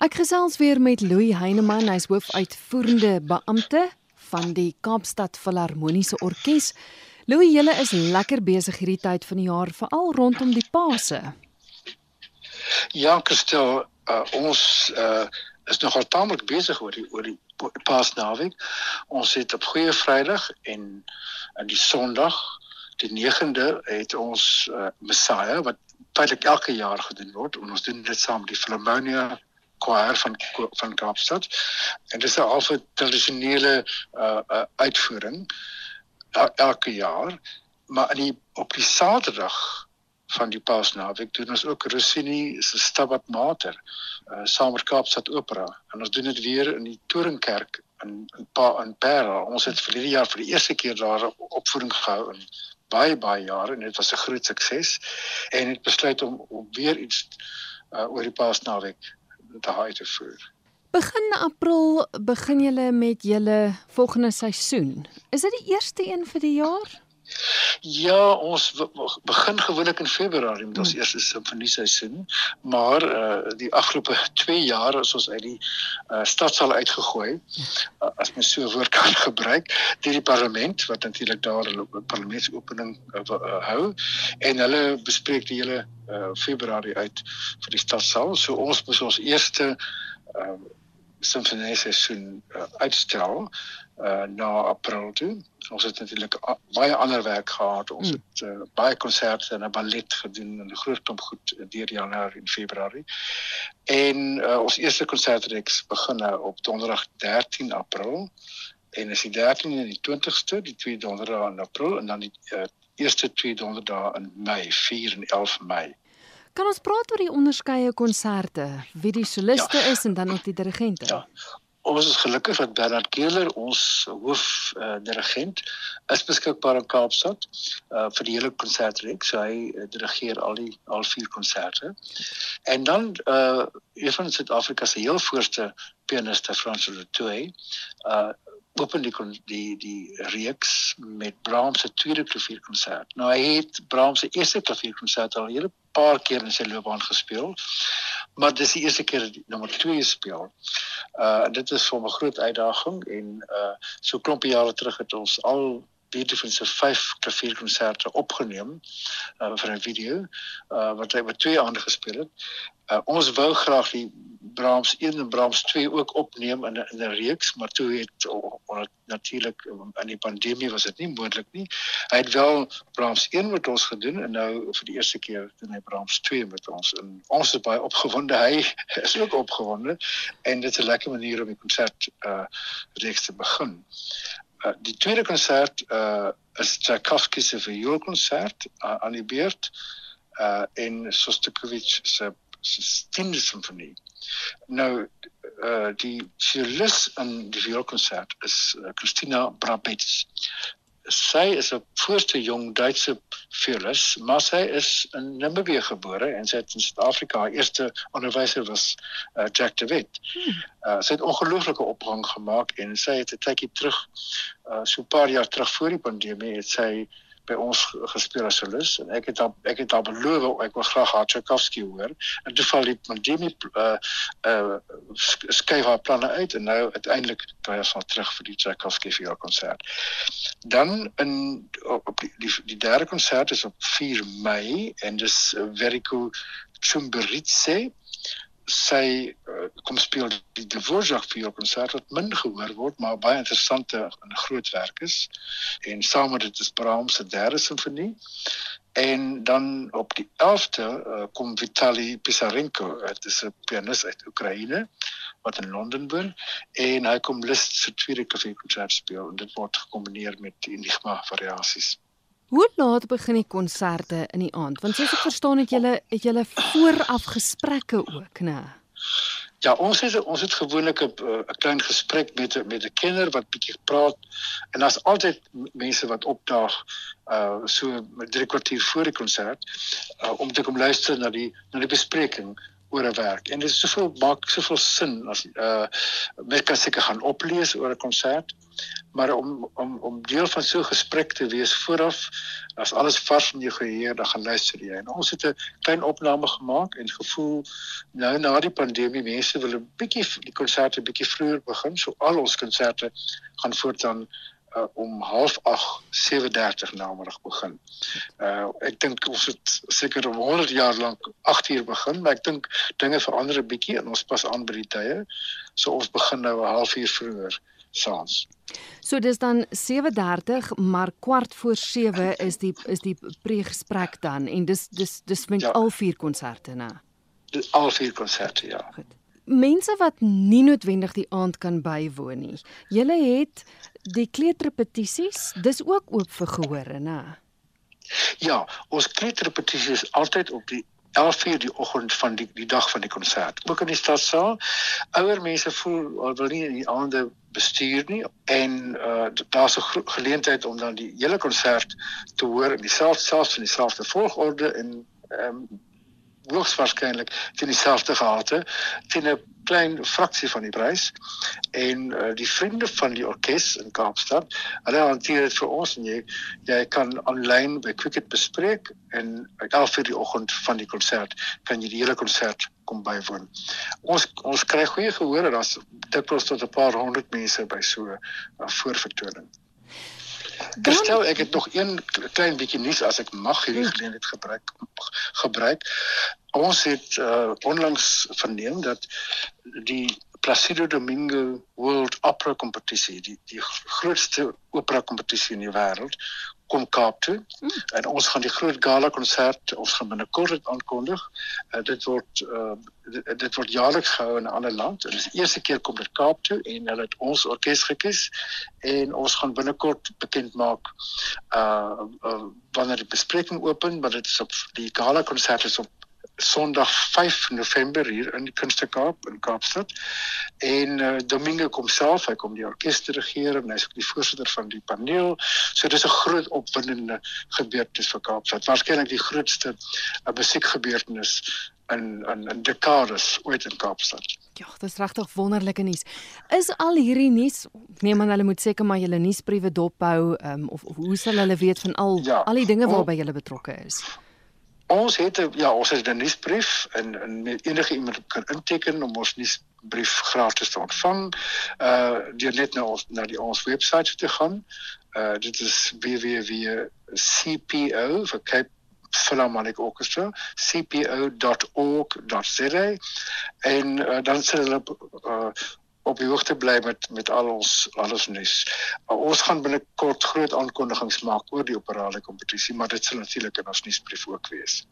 Ek gesels weer met Louis Heineman, hy's hoofuitvoerende beampte van die Kaapstad Filharmoniese Orkees. Louis, julle is lekker besig hierdie tyd van die jaar, veral rondom die Paase. Ja, Christel, uh, ons uh, is nogal tamelik besig oor die oor die Paasnaweek. Ons het op Goeie Vrydag en in die Sondag, die 9de, het ons uh, Messiah wat feitelik elke jaar gedoen word. Ons doen dit saam met die Philharmonia choir van van Kaapstad. En dit is 'n alfe tradisionele uh, uh uitvoering uh, elke jaar, maar in die op die Saterdag van die Paasnaweek doen ons ook Rossini se Stabat Mater uh saam met Kaapstad Opera en ons doen dit weer in die Toringkerk in in Pa in Parel. Ons het vir hierdie jaar vir die eerste keer daar 'n opvoering gehou in baie baie jare en dit was 'n groot sukses en het besluit om om weer iets uh oor die Paasnaweek daai te voer. Begin April begin julle met julle volgende seisoen. Is dit die eerste een vir die jaar? Ja, ons begin gewoonlik in Februarie met ons hmm. eerste simfonie seisoen, maar uh die afgelope 2 jaar is ons uit die uh stadsaal uitgegooi uh, as mens so 'n woord kan gebruik deur die parlement wat natuurlik daar 'n parlementsopening uh, uh, hou en hulle bespreek die hele uh Februarie uit vir die stadsaal. So ons moet ons eerste uh simfonie seisoen uh, uitstel uh na April toe. Ons het natuurlik baie ander werk gehad. Ons hmm. het uh, baie konserte en 'n ballet gedoen en 'n groot klomp goed deur Januarie en Februarie. En uh, ons eerste konsertreeks begin nou op Donderdag 13 April en is die 13de en die 20ste, die twee donderdae in April en dan die uh, eerste twee donderdae in Mei, 4 en 11 Mei. Kan ons praat oor die onderskeie konserte, wie die soliste ja. is en dan ook die dirigente? Ja. Ons is gelukkig dat Bernard Keeler, ons hoof uh, dirigent, is beskikbaar in Kaapstad uh vir die hele konsertreeks. So hy uh, dirigeer al die al vier konserte. En dan uh een van Suid-Afrika se heel voorste pianiste Frans de Toey, uh open die die die reeks met Brahms se tweede klavierkonsert. Nou hy het Brahms se eerste klavierkonsert al 'n hele paar keer in sy loopbaan gespeel. Maar dis die eerste keer nommer 2 speel. Uh dit is vir 'n groot uitdaging en uh so klompie jare terug het ons al Beethoven se vyf klavierkonserte opgeneem uh, vir 'n video uh, wat hy met twee ander gespeel het. Uh, ons wou graag die Brahms 1 en Brahms 2 ook opneem in 'n 'n reeks, maar toe het uh, natuurlik in die pandemie was dit nie moontlik nie. Hy het wel Brahms 1 met ons gedoen en nou vir die eerste keer doen hy Brahms 2 met ons. En ons is baie opgewonde. Hy is ook opgewonde en dit is 'n lekker manier om die konsert uh reeks te begin. Uh, die tweede konsert uh is Tchaikovsky se vioolkonsert uh, aan die beurt uh en Shostakovich se Stiende simfonie. Nou uh die cellist in die vioolkonsert is uh, Christina Brabetz sy is 'n voorste jong Duitse violis, maar sy is in Namibië gebore en sy het in Suid-Afrika haar eerste onderwyser was uh, Jack de Wet. Uh, sy het ongelooflike opgang gemaak en sy het 'n tydjie terug uh, so 'n paar jaar terug voor die pandemie het sy by ons gespeel as solis en ek het al ek het al beloof ek wil graag Tchaikovsky hoor en toe val die pandemie uh uh skuif haar planne uit. En nou uiteindelik kry ons al terug vir die Tchaikovsky vir jou konsert. Dan in op die die, die derde konsert is op 4 Mei. En dis Veriko Chumberitse sy uh, kom speel die Dvorak vir jou konsert wat min gehoor word maar baie interessante en groot werk is. En saam met dit is Brahms se derde simfonie. En dan op die 11de uh, kom Vitali Pisarenko dit is 'n pianis uit Oekraïne wat in Londen woon en hy kom Liszt se tweede klavierkonsert speel en dit word gekombineer met enigma variasies Hoe laat begin die konserte in die aand? Want soos ek verstaan het julle het julle vooraf gesprekke ook, né? Ja, ons het ons het gewoonlik 'n 'n klein gesprek met met 'n kenner wat bietjie praat en daar's altyd mense wat opdaag uh so 3 kwartier voor die konsert uh, om te kom luister na die na die bespreking oor 'n werk. En dit is soveel maak soveel sin as uh mense kan seker gaan oplees oor 'n konsert maar om om om deel van so 'n gesprek te wees vooraf as alles vars in jou geheue dan gaan luister jy. En ons het 'n klein opname gemaak en gevoel nou na die pandemie mense wil 'n bietjie die konserte bietjie vroeër begin. So al ons konserte gaan voortaan uh, om 08:30 namiddag begin. Uh ek dink ons het seker 100 jaar lank 8 uur begin, maar ek dink dinge verander 'n bietjie en ons pas aan by die tye. So ons begin nou 'n halfuur vroeër saans. So dis dan 7:30, maar kwart voor 7 is die is die pre-gesprek dan en dis dis dis met ja. al vier konserte, né? Al vier konserte, ja. Goed mense wat nie noodwendig die aand kan bywoon nie. Julle het die kleuterrepetisies, dis ook oop vir gehore, né? Ja, ons kleuterrepetisies is altyd op die 11:00 die oggend van die die dag van die konsert. Ook in die stadsaal. Ouer mense voel al wil nie in die aande bestuur nie en uh daar's 'n geleentheid om dan die hele konsert te hoor in dieselfde selfs in dieselfde volgorde en um, hoogs waarskynlik teen dieselfde gehate teen 'n klein fraksie van die prys en uh, die vriende van die orkes in Kaapstad hulle hanteer dit vir ons en jy jy kan aanlyn by Quicket bespreek en uit 11:00 vir die oggend van die konsert kan jy die hele konsert kom bywoon. Ons ons kry goeie gehoor en daar's dikwels tot 'n paar honderd mense by so 'n uh, voorvertoning. Gestel ek het nog een klein bietjie nuus as ek mag hierdie geleentheid gebruik gebruik. Ons het uh, onlangs verneem dat die Placido Domingo World Opera Competition, die die grootste opera kompetisie in die wêreld, kom Kaap toe. Mm. En ons gaan die groot gala konsert ons gaan binnekort dit aankondig. Uh, dit word uh, dit, dit word jaarliks gehou in 'n ander land. Dit is die eerste keer kom dit Kaap toe en hulle het ons orkes gekies en ons gaan binnekort bekend maak uh, uh wanneer die bespreking open, maar dit is op die gala konsert is op Sondag 5 November hier in die Kunstekaap in Kaapstad. En uh, Domingo kom self, hy kom die orkes dirigeer en hy's ook die voorsitter van die paneel. So dis 'n groot opwindende gebeurtenis vir Kaapstad. Waarskynlik die grootste uh, musiekgebeurtenis in in in dekades ooit in Kaapstad. Ja, dis regtig wonderlike nuus. Is al hierdie nuus, neem aan hulle moet seker maar julle nuusbriewe dophou, um, of, of hoe sal hulle weet van al ja, al die dinge waarby julle betrokke is? Ons het ja, ons het 'n nuusbrief en en enige iemand kan inteken om ons nuusbrief gratis te ontvang. Uh deur net na ons na die ons webwerf te gaan. Uh dit is www.cpo vir Cape Philharmonic Orchestra cpo.org.za en uh, dan sal hulle uh, op die hoogte bly met met al ons alles nuus. Uh, ons gaan binnekort groot aankondigings maak oor die operale kompetisie, maar dit sal natuurlik in ons nuusbrief ook wees.